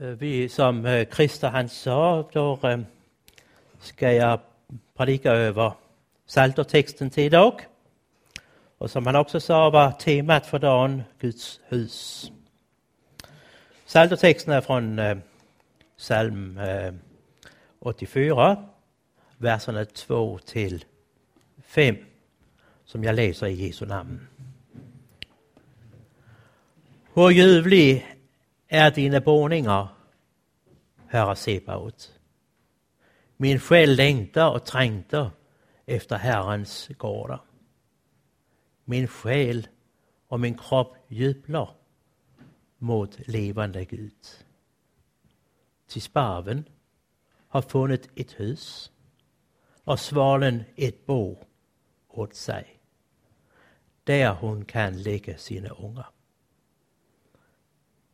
Øh, vi, som øh, Christer han sa, då øh, skal jeg prædike over salterteksten til i dag. Og som han også sa, var temat for dagen Guds hus. Salterteksten er fra øh, salm 84, verserne 2 til 5, som jeg læser i Jesu navn. Hvor ljuvlig er dine boninger, Herre Sebaot. Min sjæl længter og trængter efter Herrens gårder. Min sjæl og min krop jubler mod levende Gud. Til sparven har fundet et hus, og svalen et bo åt sig, der hun kan lægge sine unger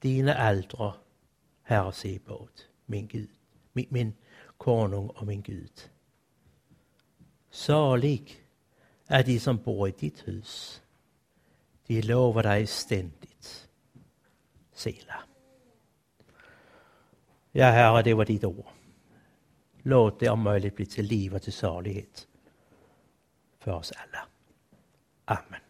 dine aldre, Herre Sebot, min Gud, min, min konung og min Gud. Salig er de, som bor i dit hus. De lover dig stændigt. Sela. Ja, Herre, det var dit ord. Låt det om möjligt bli til liv og til salighet for os alle. Amen.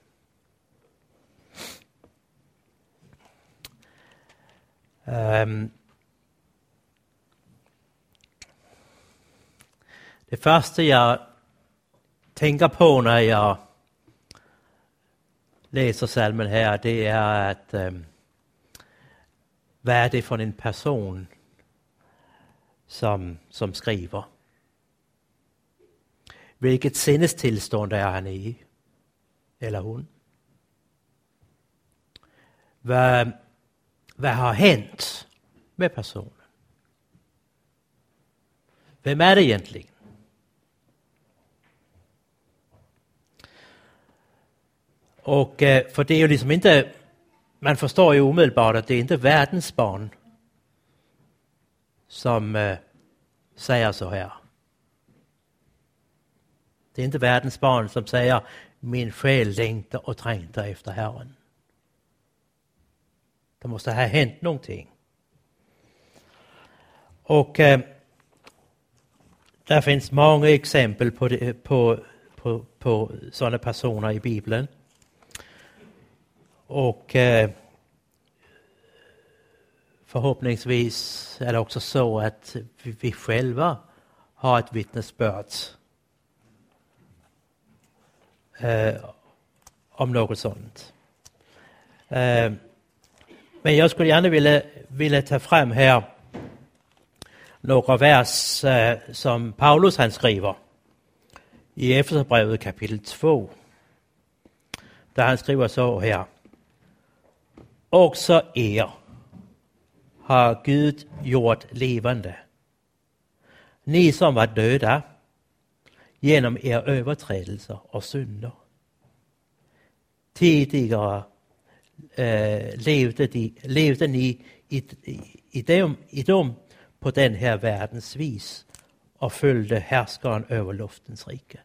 Um, det første jeg tænker på, når jeg læser salmen her, det er, at um, hvad er det for en person, som, som skriver? Hvilket sindestilstand er han i? Eller hun? Hvad, hvad har hänt med personen? Hvem er det egentligen? Och eh, øh, för det är ju liksom inte, man förstår ju omedelbart att det är ikke världens barn som øh, eh, säger så här. Det är inte världens barn som säger min själ längtar och trängtar efter Herren. Det måste ha hänt någonting. Och eh, øh, där finns många exempel på, det, øh, på, på, på sådana personer i Bibeln. Och eh, øh, förhoppningsvis är det också så att vi, vi själva har ett vittnesbörd eh, om något sånt. Eh, men jag skulle gärna ville, ville ta fram här nogle vers øh, som Paulus han skriver i Efeserbrevet kapitel 2. Där han skriver så här. Også er har Gud gjort levande. Ni som var döda genom er överträdelser och synder. Tidigare øh, levede, de, levede ni i, i, i, dem, i dem på den her verdens vis og følte herskeren over luftens rike.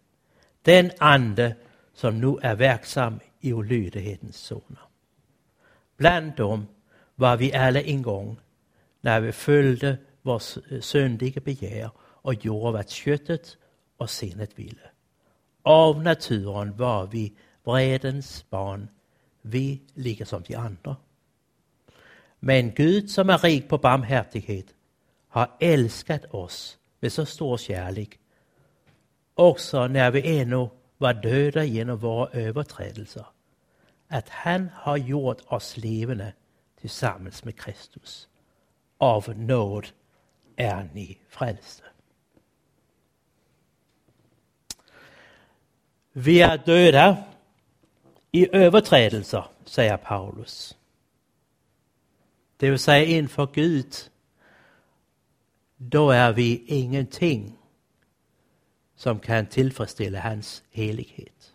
Den ande, som nu er værksam i ulydighedens zoner. Blandt dem var vi alle en gang, når vi følte vores øh, syndige begær og gjorde, hvad kjøttet og senet ville. Av naturen var vi vredens barn, vi ligger som de andre. Men Gud, som er rig på barmhärtighet, har älskat oss med så stor kärlek, också när vi ännu var döda genom våra överträdelser, att han har gjort oss levande tillsammans med Kristus. Av nåd är ni frälsta. Vi är döda i överträdelser, säger Paulus. Det vill säga inför Gud, då är vi ingenting som kan tillfredsställa hans helighet.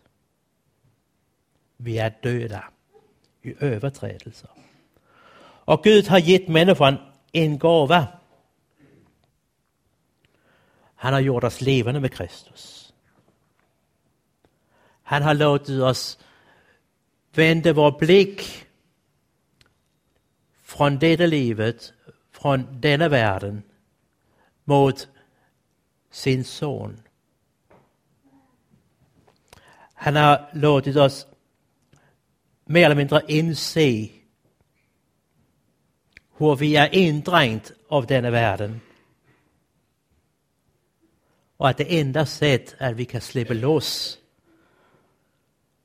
Vi är döda i överträdelser. Och Gud har gett människan en gåva. Han har gjort oss levande med Kristus. Han har låtit oss vände vores blick från detta livet, från denna världen mot sin son. Han har låtit oss mer eller mindre inse hur vi är inddrængt av denna världen. Och at det enda sätt at vi kan släppa loss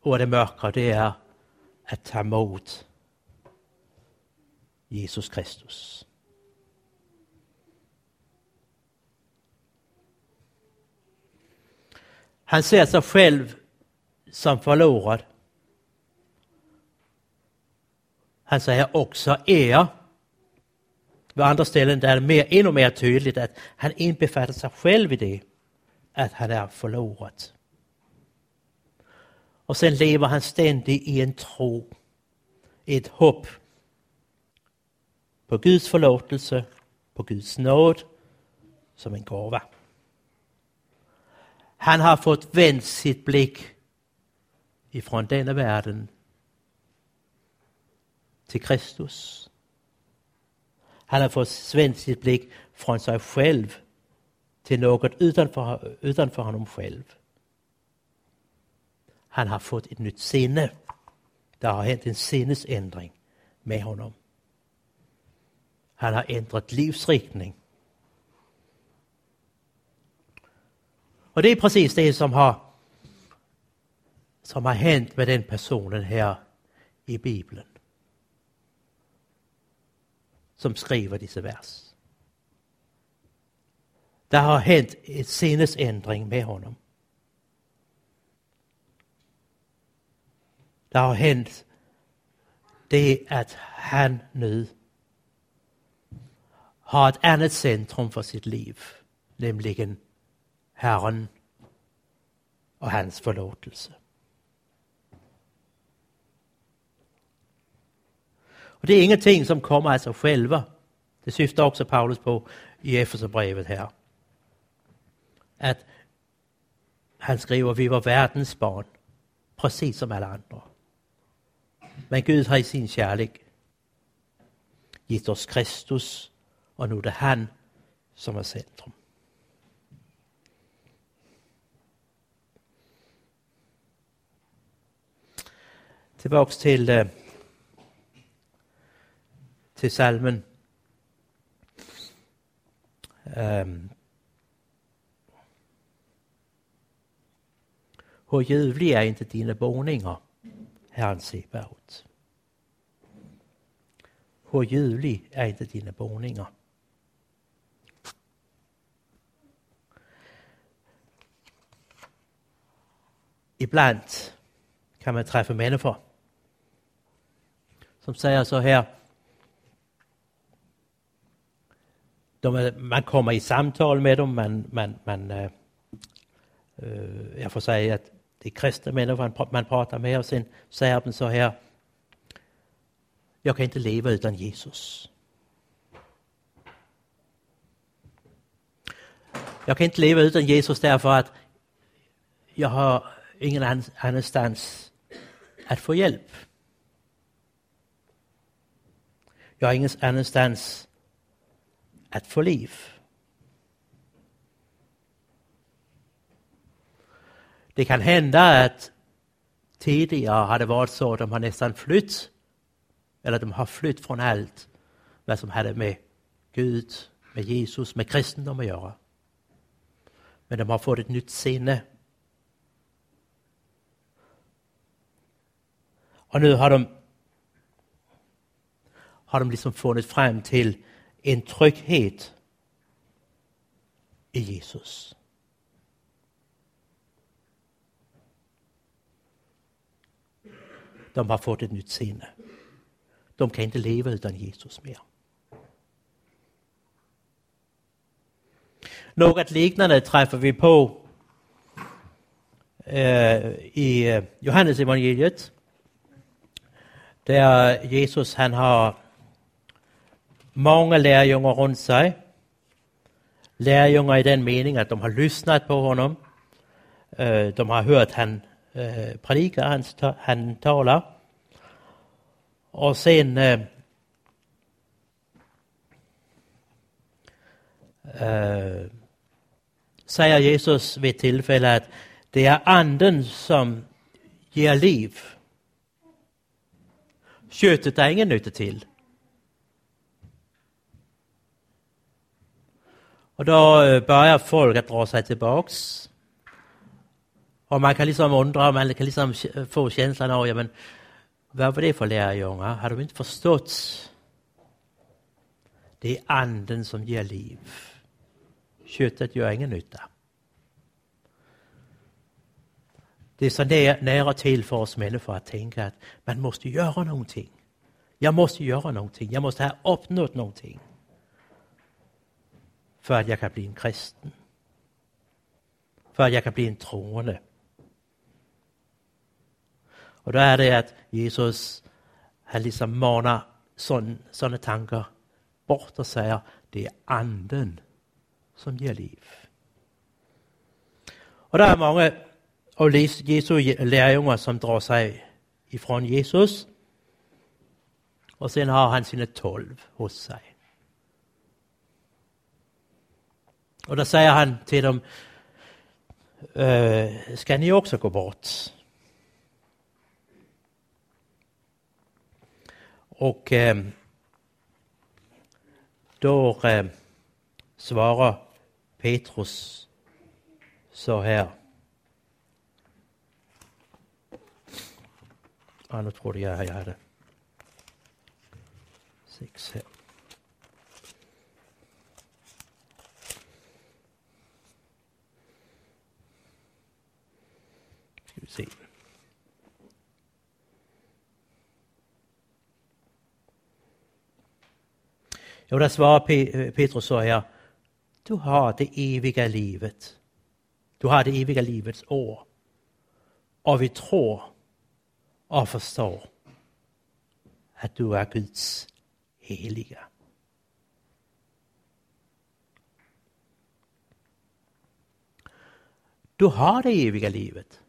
ur det mørke, det är att ta mod Jesus Kristus. Han ser sig själv som förlorad. Han säger också er. Vid andra ställen där är det mer, ännu mer tydligt att han inbefattar sig själv i det, att han är förlorad. Och sen lever han ständigt i en tro, ett hopp på Guds förlåtelse, på Guds nåd som en gåva. Han har fått vänt sitt blick ifrån denna världen till Kristus. Han har fått vänt sitt blick från sig själv till något utanför, utanför honom själv. Han har fått ett nytt sinne. Det har hänt en sinnesändring med honom. Han har ändrat livsriktning. Och det är precis det som har, som har hänt med den personen här i Bibeln. Som skriver dessa vers. Det har hänt en sinnesändring med honom. Der har hændt, det att han nu har ett andet centrum för sitt liv, nämligen Herren och hans förlåtelse. Och det är ingenting som kommer af sig själva. Det syftar också Paulus på i Efeserbrevet här. Att han skriver vi var världens barn, precis som alla andra. Men Gud har i sin kärlek gett oss Kristus och nu är det han som är centrum. Tillbaks till, eh, øh, till salmen. Øhm. Um, hur ljuvliga är inte dina boningar, Herren Sebaot? Hvor ljudlig er inte dine boninger? Ibland kan man träffa människor som säger så här. De, man kommer i samtal med dem, man, man, man øh, øh jag får säga att det är kristna människor man pratar med och sen säger de så här. Jag kan inte leva utan Jesus. Jag kan inte leva utan Jesus därför att jag har ingen annanstans att få hjälp. Jag har ingen annanstans att få liv. Det kan hända att tidigare hade varit så att de har nästan flytt, eller de har flytt från allt vad som hade med Gud, med Jesus, med kristendom att göra. Men de har fått ett nytt sinne. Och nu har de har de liksom funnit fram till en trygghet i Jesus. De har fått ett nytt sinne. De kan inte leva utan Jesus mer. Något liknande träffar vi på eh, i eh, Johannes evangeliet. Där Jesus han har många lärjungar runt sig. Lärjungar i den meningen att de har lyssnat på honom. Eh, de har hört han eh, predika, han, han talar. Och sen eh, eh, øh, siger Jesus ved et tilfælde, at det er anden, som giver liv. Köttet der ingen nytte til. Og då øh, eh, börjar folk at dra sig tillbaks. Og man kan ligesom undre, man kan ligesom øh, få känslan over, jamen, hvad var det for lærjunge? Har du ikke forstået? Det er anden, som giver liv. Köttet gör ingen nytta. Det är så nära, nära till för oss människor att tänka att man måste göra någonting. Jag måste göra någonting. Jag måste ha uppnått någonting. För att jag kan bli en kristen. För att jag kan bli en troende. Og der er det att Jesus han ligesom maner sådan, sådanne tankar bort och säger det är anden som ger liv. Og der er mange af Jesu lærjunger, som drar sig ifrån Jesus, og sen har han sine tolv hos sig. Og der siger han til dem, øh, skal ni også gå bort? Og eh, då eh, svarer Petrus så her. Ah, nu tror jeg, jeg har det. Seks her. Skal vi se. Jo, der svarer øh, Petrus så her, du har det eviga livet. Du har det eviga livets år. Og vi tror og forstår, at du er Guds helige. Du har det eviga livet.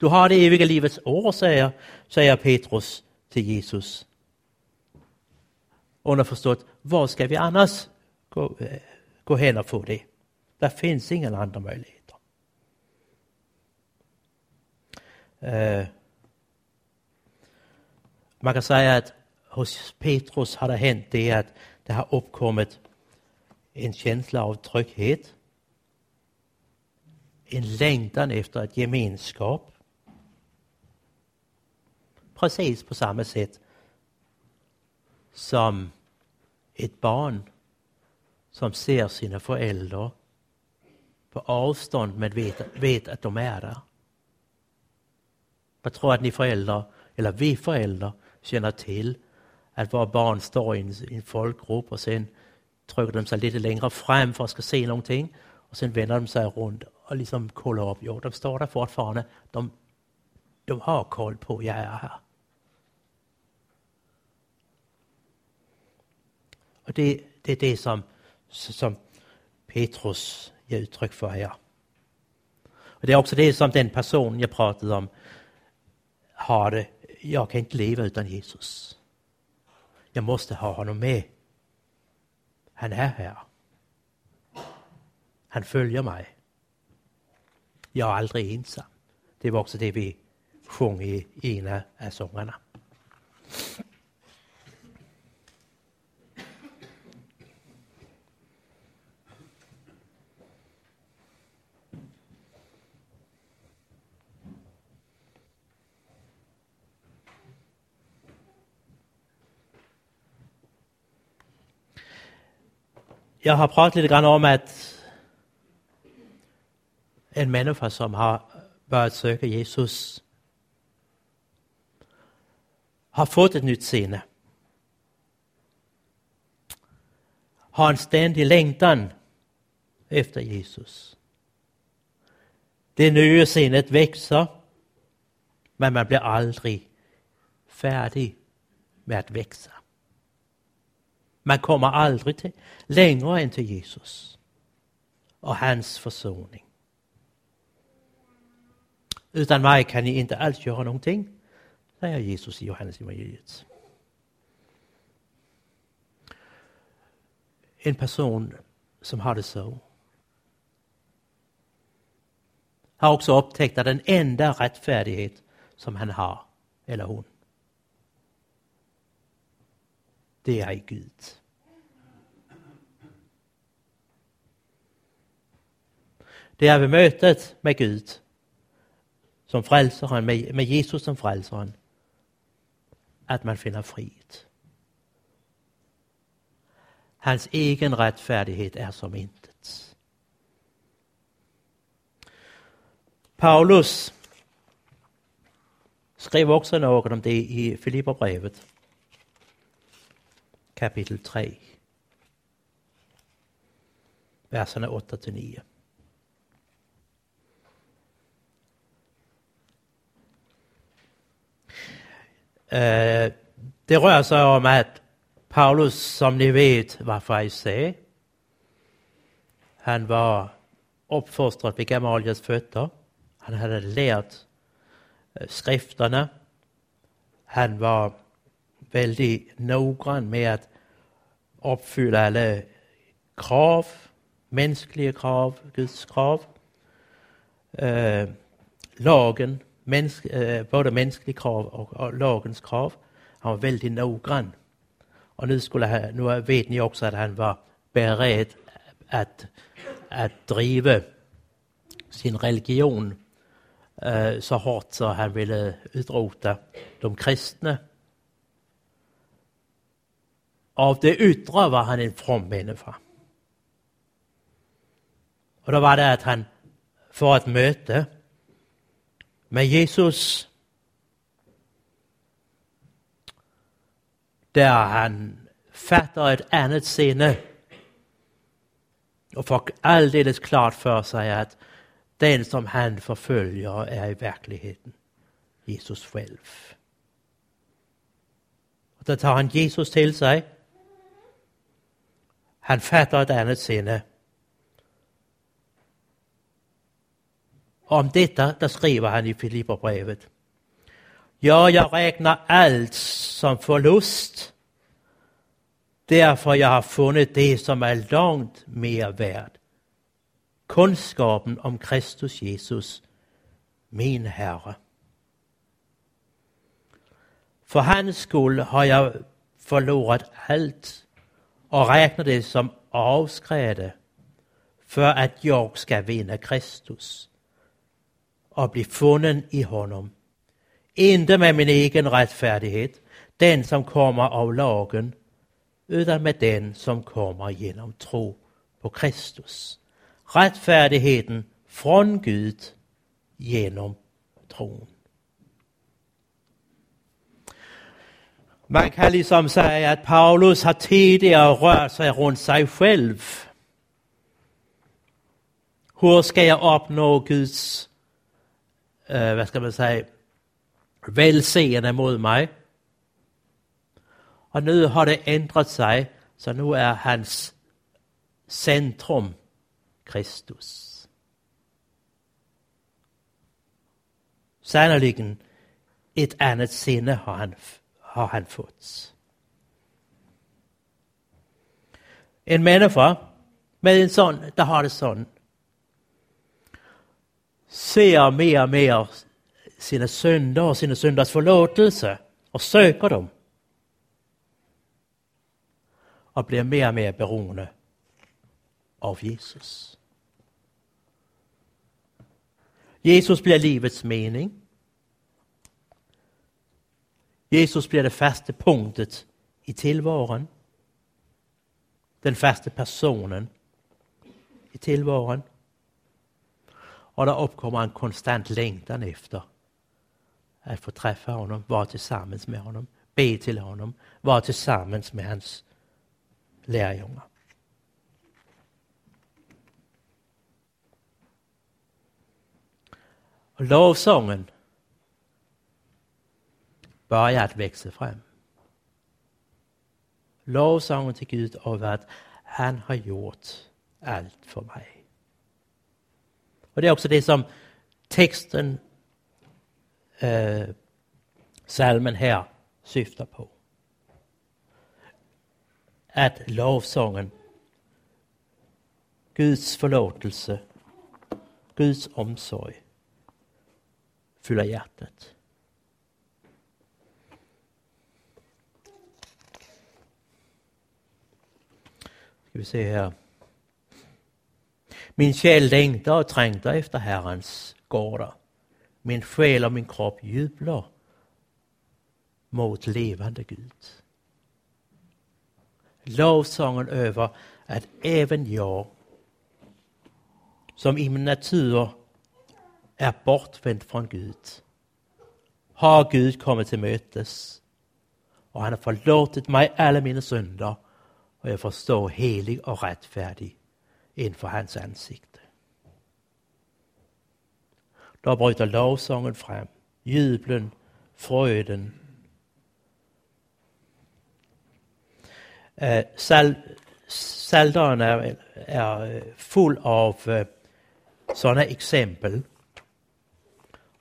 Du har det eviga livets år, säger, säger Petrus till Jesus. Underforstået, hvor skal vi annars gå, øh, gå hen og få det? Der finns ingen andra möjligheter. Eh, øh, man kan säga att hos Petrus har det hänt det att det har uppkommit en känsla av trygghet. En längtan efter ett gemenskap. Precis på samma sätt som ett barn som ser sina föräldrar på avstånd men vet, vet att de är där. Jag tror att ni föräldrar, eller vi föräldrar, känner till att våra barn står i en, i en folkgrupp och sen trycker de sig lite längre fram för att ska se någonting och sen vänder de sig runt och liksom kollar upp. Jo, de står där fortfarande. De, de har koll på, jag är här. Og det, det är det som, som Petrus ger uttryck för här. Och det är också det som den person jag pratade om har det. Jag kan inte leva utan Jesus. Jag måste ha honom med. Han är här. Han följer mig. Jag är aldrig ensam. Det var också det vi sjöng i en af sångerna. Jeg har prøvet lidt grann om, at en menneske, som har börjat söka Jesus har fått ett nytt sinne. Har en ständig längtan efter Jesus. Det nya sinnet växer, men man blir aldrig färdig med att växa. Man kommer aldrig till, längre än till Jesus och hans försoning. Utan mig kan ni inte alls göra någonting, säger Jesus i Johannes evangeliet. en person som har det så har också upptäckt att den enda rättfärdighet som han har, eller hon, det är i Gud. Det är vid mötet med Gud som frälsaren, med, med Jesus som frälsaren, att man finner frid. Hans egen rättfärdighet är som intet. Paulus skrev också något om det i Filipperbrevet kapitel 3 verserna 8 till 9. Eh, det rör sig om att Paulus, som ni vet, var farisé. Han var uppfostrad vid Gamaliels fötter. Han hade lärt eh, skrifterna. Han var väldigt noggrann med att uppfylla alle krav, mänskliga krav, Guds krav. Øh, eh, lagen, menneske, eh, både mänskliga krav och, og lagens krav. Han var väldigt noggrann. Och nu, skulle han, nu vet ni också att han var beredd att, att driva sin religion eh, så hårt så han ville utrota de kristne Av det yttre var han en from människa. Och då var det att han för ett möte med Jesus där han fatter ett annat sinne och får alldeles klart för sig att den som han förföljer är i verkligheten Jesus själv. Och då tar han Jesus till sig. Han fattar ett annat sinne. Om detta der skriver han i Filipperbrevet. Ja, jag regner allt som förlust därför jag har funnit det som är långt mer värd. Kunskapen om Kristus Jesus, min Herre. För hans skull har jag förlorat allt och regner det som avskräde för att jeg ska vinna Kristus och bli funnen i honom inte med min egen rättfärdighet, den som kommer av lagen, utan med den som kommer genom tro på Kristus. Rättfärdigheten från Gud genom tron. Man kan ligesom sige, att Paulus har tidigare rørt sig runt sig själv. Hur ska jag uppnå Guds, øh, eh, vad ska man säga, velseende mod mig. Och nu har det ändrat sig, så nu är hans centrum Kristus. Sannoliken et andet sinne har han, har han fået. En människa med en sån, der har det sådan, ser mere og mere sina synder och sina synders förlåtelse och söker dem. Och blir mer och mer beroende av Jesus. Jesus blir livets mening. Jesus blir det fasta punktet i tillvaron. Den fasta personen i tillvaron. Och där uppkommer en konstant längtan efter att få träffa honom, vara tillsammans med honom, be till honom, vara tillsammans med hans lärjungar. Och lovsången börjar att växa fram. Lovsången till Gud av att han har gjort allt för mig. Och det är också det som texten eh, øh, salmen här syftar på. Att lovsången Guds förlåtelse, Guds omsorg fyller hjärtat. Skal vi se här. Min själ längtar og trängtar efter Herrens gårder. Min själ och min kropp jublar mot levande Gud. Lovsången över att även jag, som i min natur är bortvänd från Gud, har Gud kommit till mötes och han har förlåtit mig alla mina synder och jeg forstår helig helig och rättfärdig inför hans ansikte. Då bryter lovsången fram, jublen, frøden. Eh, sal, salteren øh, är, är full av eh, øh, sådana exempel.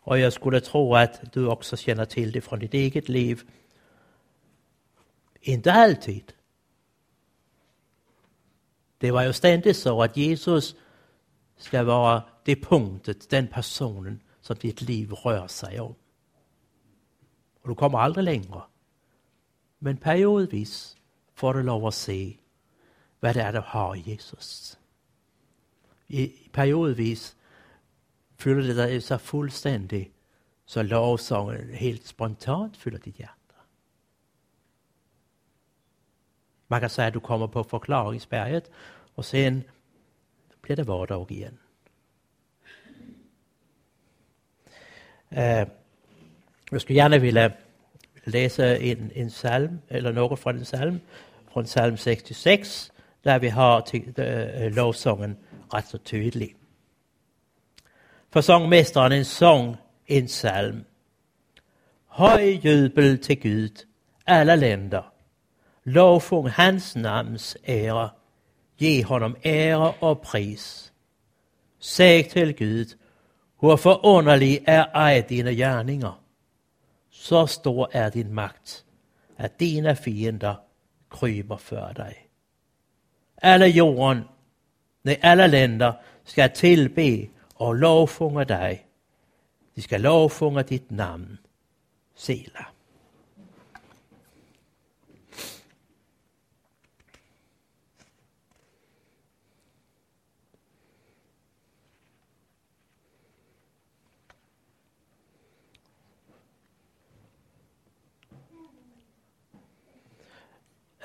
Och jag skulle tro att du också känner till det från ditt eget liv. Inte altid. Det var jo ständigt så att Jesus ska vara det punktet, den personen som ditt liv rör sig om. Och du kommer aldrig längre. Men periodvis får du lov att se vad det är du har i Jesus. I periodvis fyller det dig så fullständigt så lovsången helt spontant fyller ditt hjärta. Man kan säga att du kommer på förklaringsberget och sen blir det vardag igen. Eh, jag skulle gärna vilja läsa en, en psalm, eller något från en psalm, från psalm 66, där vi har äh, øh, lovsången rätt så tydlig. För sångmästaren en sång, en psalm. Höj jubel till Gud, alla länder. Lovfung hans namns ära. Ge honom ära och pris. Säg till Gud, hur förunderlig är ej dine gärningar. Så stor är din makt att dina fiender kryper för dig. Alla jorden, nej alla länder ska tillbe och lovfunge dig. De ska lovfunge ditt namn, Selah.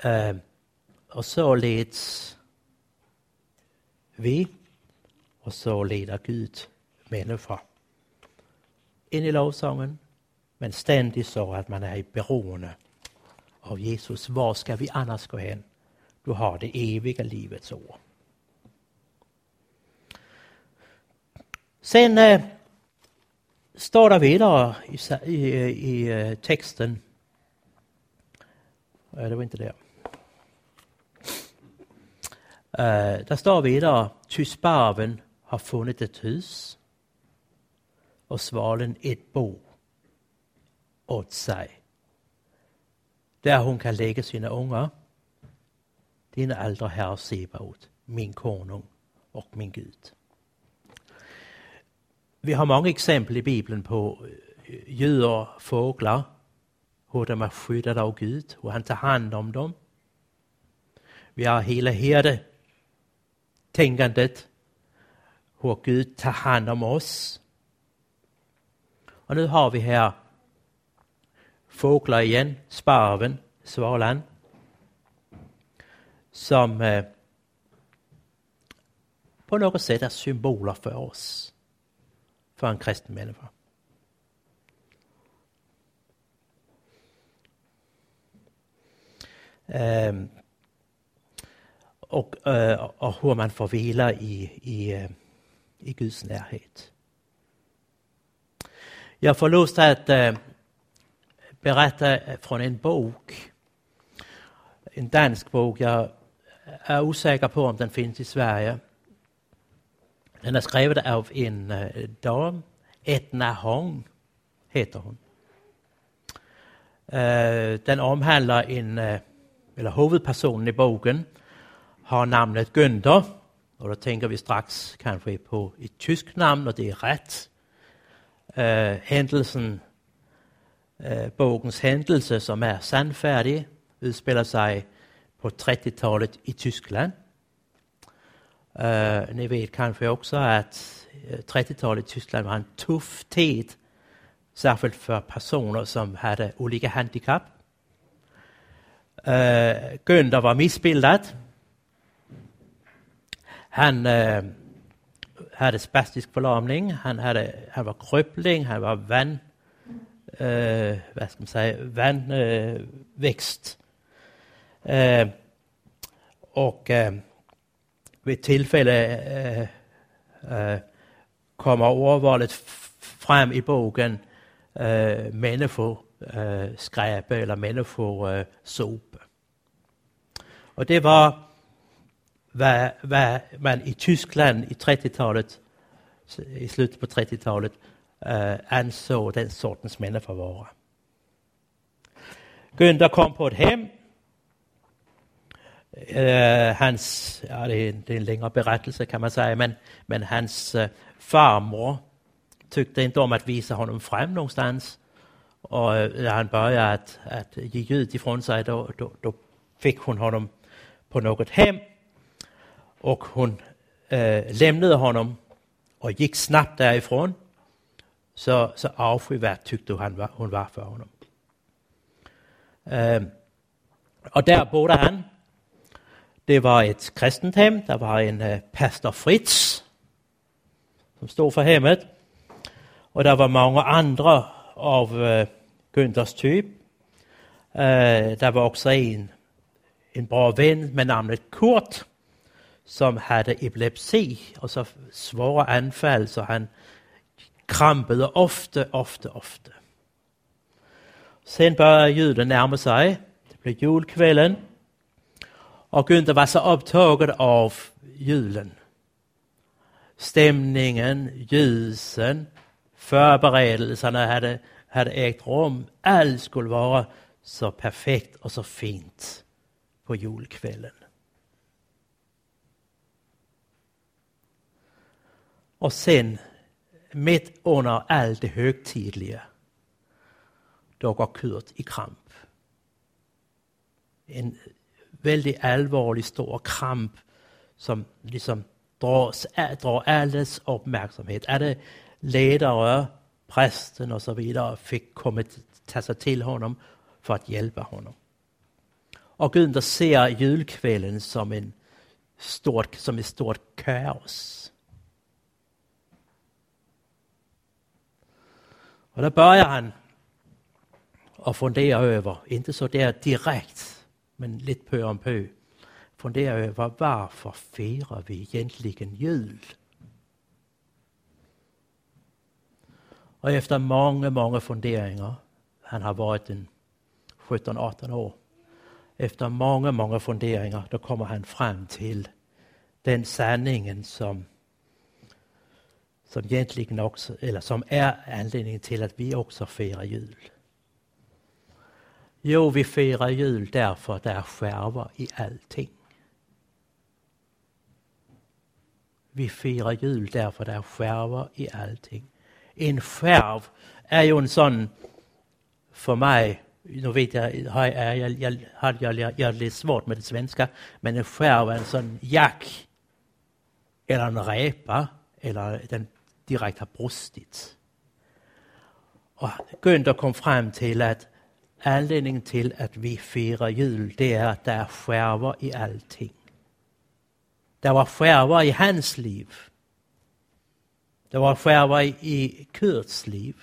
Øh, uh, och så leds vi och så leder Gud mennesker. in i lovsangen, Men ständigt så att man är i beroende av Jesus. Var ska vi annars gå hen? Du har det eviga livets år. Sen eh, står det vidare i, i, i øh, eh, texten. Det var inte det. Uh, der står videre, ty sparven har fundet et hus, og svalen et bo åt sig. Der hun kan lægge sine unger, din aldre herre Sebaot, min konung og min Gud. Vi har mange eksempler i Bibelen på eh, jøder, fåglar, hur de er skyddet av Gud, hur han tar hand om dem. Vi har hela herde tänkandet hur Gud tar hand om oss. Och nu har vi här fåglar igen, sparven, svalan, som eh, på något sätt är symboler för oss, för en kristen människa. Um, ehm, och, øh, og hur man får hvile i, i, øh, i Guds närhet. Jag får lust att øh, berätta øh, från en bok, en dansk bok. Jag är osäker på om den finns i Sverige. Den är skriven av en øh, dam, Etna Hong heter hon. Øh, den omhandlar en, øh, eller huvudpersonen i boken har namnet Günther Og der tænker vi straks kanskje på et tysk navn, og det er ret. Eh, uh, hændelsen, uh, eh, bogens hændelse, som er sandfærdig, udspiller sig på 30-tallet i Tyskland. Uh, ni ved kanskje også, at 30-tallet i Tyskland var en tuff tid, særligt for personer, som havde olika handicap. Uh, Günther var misbildet, han øh, havde spastisk forlamning, han, havde, han var krøbling, han var vand, øh, hvad skal man sige, vandvækst. Øh, øh, og øh, ved tilfælde øh, øh, kommer ordvalget frem i bogen øh, Mennefo øh, skræbe eller Mennefo øh, sope. Og det var hvad, hvad man i Tyskland i 30-tallet, i slutet på 30-tallet, øh, anså den sortens mænd for vare. Günther kom på et hjem. Eh, øh, hans, ja, det, er en, det er en længere berettelse, kan man sige, men, men hans øh, farmor tyckte inte om att visa honom frem någonstans. Och øh, när han började att, att ge ljud ifrån sig, då, då, då fick hon honom på något hem och hon eh, øh, lämnade honom och gick snabbt därifrån. Så, så avskyvärt tyckte han var, hon var för honom. Eh, øhm, och där bodde han. Det var ett kristent hem. Der var en øh, pastor Fritz, som stod för hemmet. Och der var många andra av øh, Günthers typ. Øh, der var också en, en bra ven med namnet Kurt, som havde epilepsi og så svåre anfald, så han krampede ofte, ofte, ofte. Sen började julen nærme sig. Det blev julkvällen. Och Günther var så optaget av julen. Stämningen, ljusen, förberedelserna hade, hade ägt rum. Allt skulle vara så perfekt och så fint på julkvällen. Och sen, mitt under allt det högtidliga, då går Kurt i kramp. En väldigt allvarlig stor kramp som liksom drar, drar alles uppmärksamhet. Alla ledare, prästen och så vidare fick komma ta sig till honom för att hjälpa honom. Och Günther ser julkvällen som en stort, som ett stort kaos. Och där börjar han att fundere över, inte så där direkt, men lidt på om på, fundere över varför fejrer vi egentligen jul? Och efter många, många funderingar, han har varit en 17-18 år, efter många, många funderingar, då kommer han fram till den sanningen som som egentligen också, eller som är anledningen till att vi också firar jul. Jo, vi firar jul därför att det är skärva i allting. Vi firar jul därför att det är skärva i allting. En skärv är ju en sån, för mig, nu vet jag, har jag, jag, jag, jag, jag, jag lite svårt med det svenska, men en skärv är en sån jack, eller en repa, eller den direkte har brustet. Og Günther kom frem til, at anledningen til, at vi firer jul, det er, at der er skærver i alting. Der var skärver i hans liv. Der var skärver i, Kurts liv.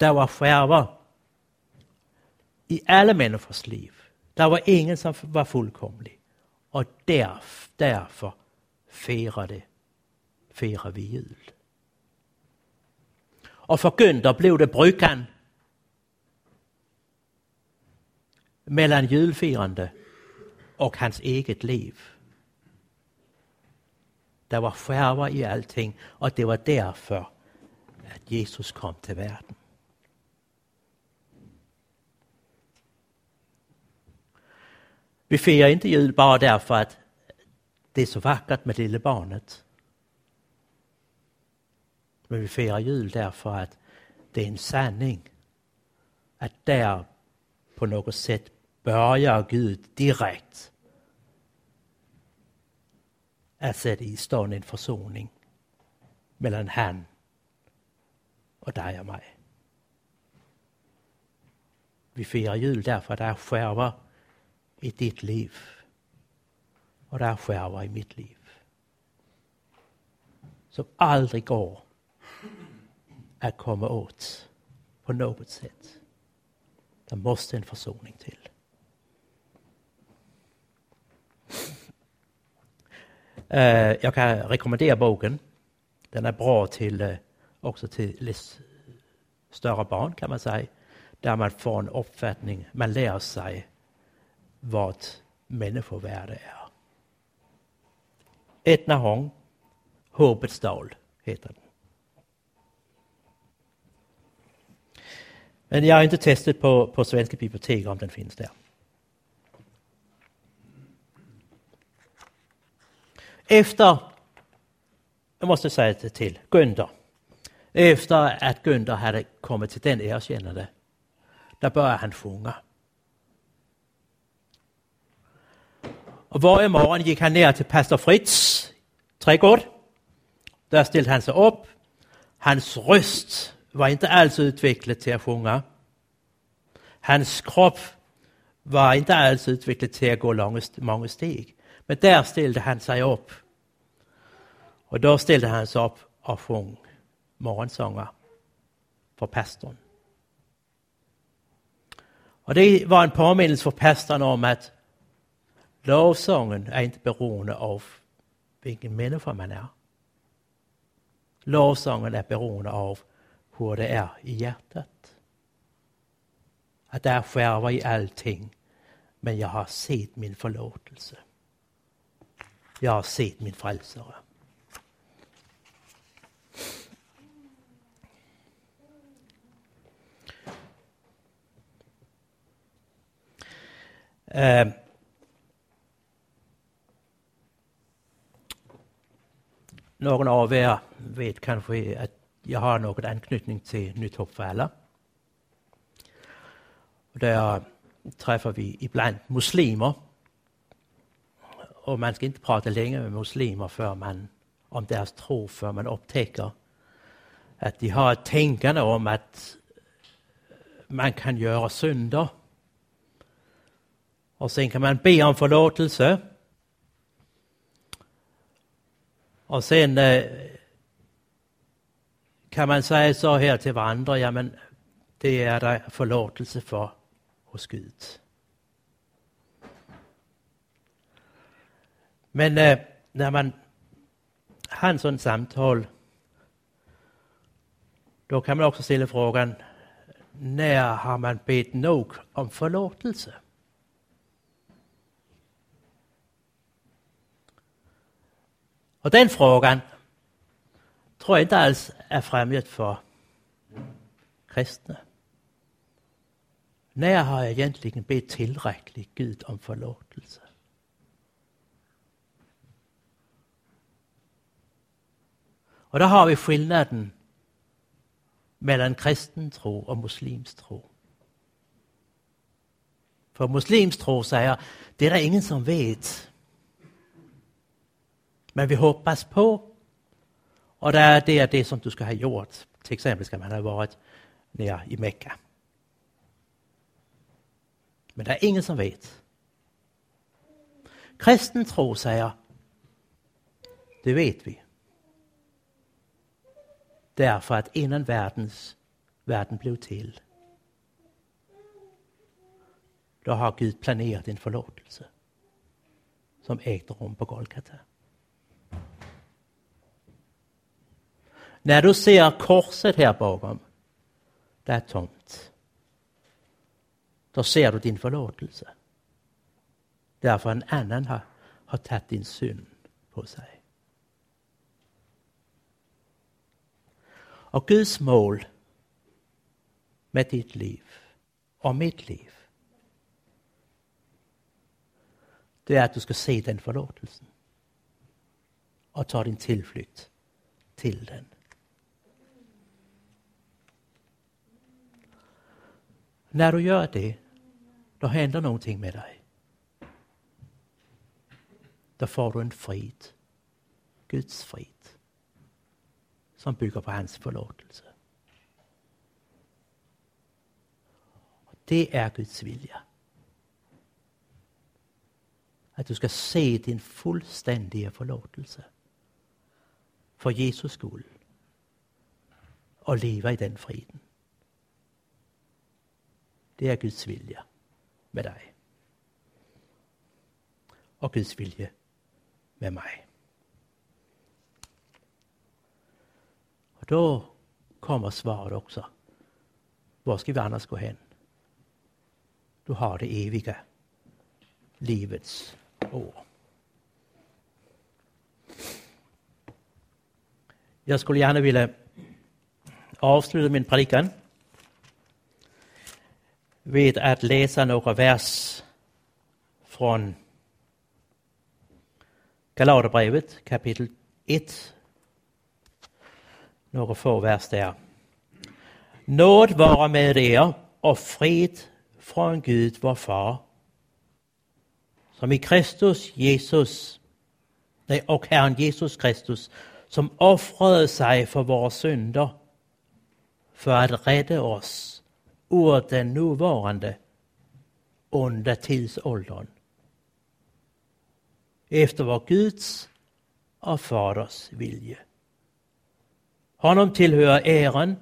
Der var skärver i alle menneskers liv. Der var ingen, som var fullkomlig. Og derf, derfor det firar vi jul. Og for Günther blev det bryggan mellan julfirande och hans eget liv. Der var skärva i allting och det var därför att Jesus kom till världen. Vi firar inte jul bara därför att det är så vackert med lille barnet. Men vi firar jul därför att det är en sanning. Att där på något sätt börjar Gud direkt att sätta i stånd en försoning mellan han och dig och mig. Vi firar jul därför att det är skärvar i ditt liv och det är skärvar i mitt liv. Som aldrig går att komma åt på något sätt. Det måste en försoning till. Uh, øh, jag kan rekommendera boken. Den är bra till uh, øh, också till större barn kan man säga. Där man får en uppfattning, man lär sig vad människovärde är. Etna Hong, Hoppets dal heter den. Men jag har inte testat på, på svenska bibliotek om den finns där. Efter, jag måste säga det till, Günther. Efter att Günther hade kommit till den erkännande, där började han sjunga. Och varje morgon gick han ner till pastor Fritz trädgård. Där ställde han sig upp. Hans röst var inte alls utvecklad till att sjunga. Hans kropp var inte alls utvecklad till att gå långa, många steg. Men där ställde han sig upp. Och då ställde han sig upp och sjöng morgonsånger för pastorn. Och det var en påminnelse för pastorn om att lovsången är inte beroende av vilken människa man är. Lovsången är beroende av hur det är i hjärtat. Att det är skärva i allting, men jag har sett min förlåtelse. Jag har sett min frälsare. Uh, eh, någon av er vet kanske att jag har någon anknytning till Nytt hopp för alla. Där träffar vi ibland muslimer. Och man ska inte prata länge med muslimer för man, om deras tro för man upptäcker att de har ett tänkande om att man kan göra synder. Och sen kan man be om förlåtelse. Och sen eh, kan man säga så här till varandra, jamen, det är der förlåtelse för hos Gud. Men øh, eh, när man har en sådan samtale, då kan man också ställa frågan, när har man bett nog om förlåtelse? Och den frågan tror jag inte altså är fremmed för kristne. När har jeg egentligen bedt tillräckligt Gud om förlåtelse? Och då har vi skillnaden mellan kristen tro och muslimsk tro. För muslimsk tro säger, det är der ingen som vet. Men vi hoppas på och der är det, det som du ska ha gjort. Till exempel ska man ha varit nær i Mekka. Men der är ingen som ved. Kristen tro säger, det vet vi. Därför att innan världens, världen blev till, då har Gud planerat en förlåtelse som ægte rum på Golgata. När du ser korset här bakom, det är tomt. Då ser du din förlåtelse. Därför en annan har, har tagit din synd på sig. Och Guds mål med ditt liv och mitt liv det är att du ska se den förlåtelsen. och ta din tillflykt till den. När du gör det, då händer någonting med dig. Der får du en frid. Guds frid. Som bygger på hans förlåtelse. Det är Guds vilja. Att du ska se din fullständiga förlåtelse. För Jesus skull. Och leva i den friden. Det er Guds vilja med dig. Och Guds vilja med mig. Och då kommer svaret också. Var ska vi annars gå hen? Du har det eviga livets år. Jag skulle gärna vilja avsluta min predikan ved att läsa några vers från Galaterbrevet kapitel 1. Nogle få vers der. Nåd vara med er och fred från Gud vår far som i Kristus Jesus och Herren Jesus Kristus som offrade sig för våra synder for at redde oss ur den nuvarande onda tidsåldern. Efter vår Guds och Faders vilje. Honom tillhör äran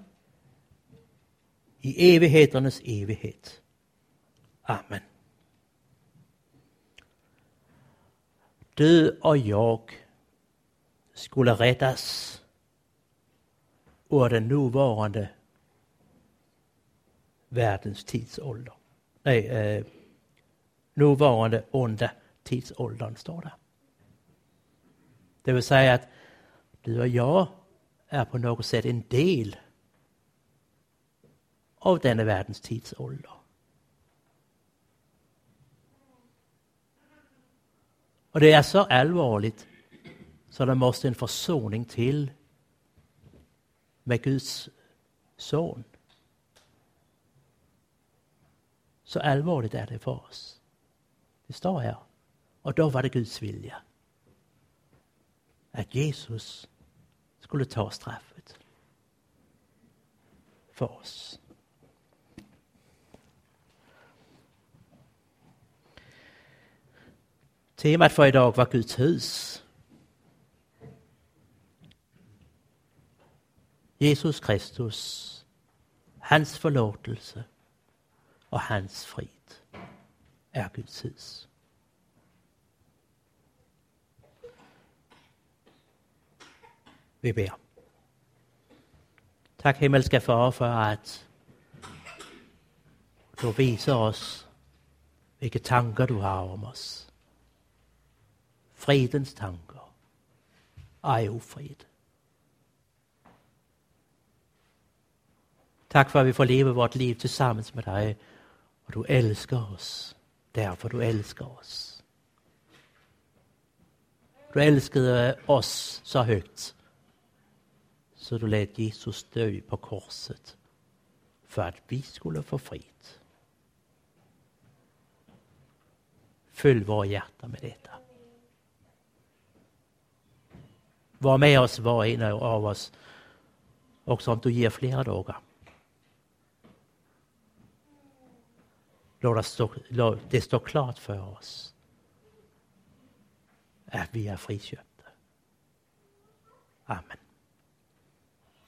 i evigheternas evighet. Amen. Du och jag skulle räddas ur den nuvarande världens tidsålder. Nej, øh, eh, nuvarande onda tidsåldern står det. Det vill säga att du och jag är på något sätt en del av denna världens tidsålder. Och det är så allvarligt så det måste en försoning till med Guds son. Så allvarligt är det för oss. Det står här. Och då var det Guds vilja. Att Jesus skulle ta straffet för oss. Temat för idag var Guds hus. Jesus Kristus, hans förlåtelse och hans frid är Guds hus. Vi beder. Tack himmelska far för att du viser oss vilka tankar du har om oss fridens tankar är ofrid. Tack för att vi får leva vårt liv tillsammans med dig og du älskar oss därför du älskar oss. Du älskade oss så högt så du lät Jesus dö på korset för att vi skulle få frid. Fyll våra hjärtan med detta. Var med oss var en av oss. Också om du ger flera dagar. Lad det stå klart för oss att vi är frikøbte. Amen.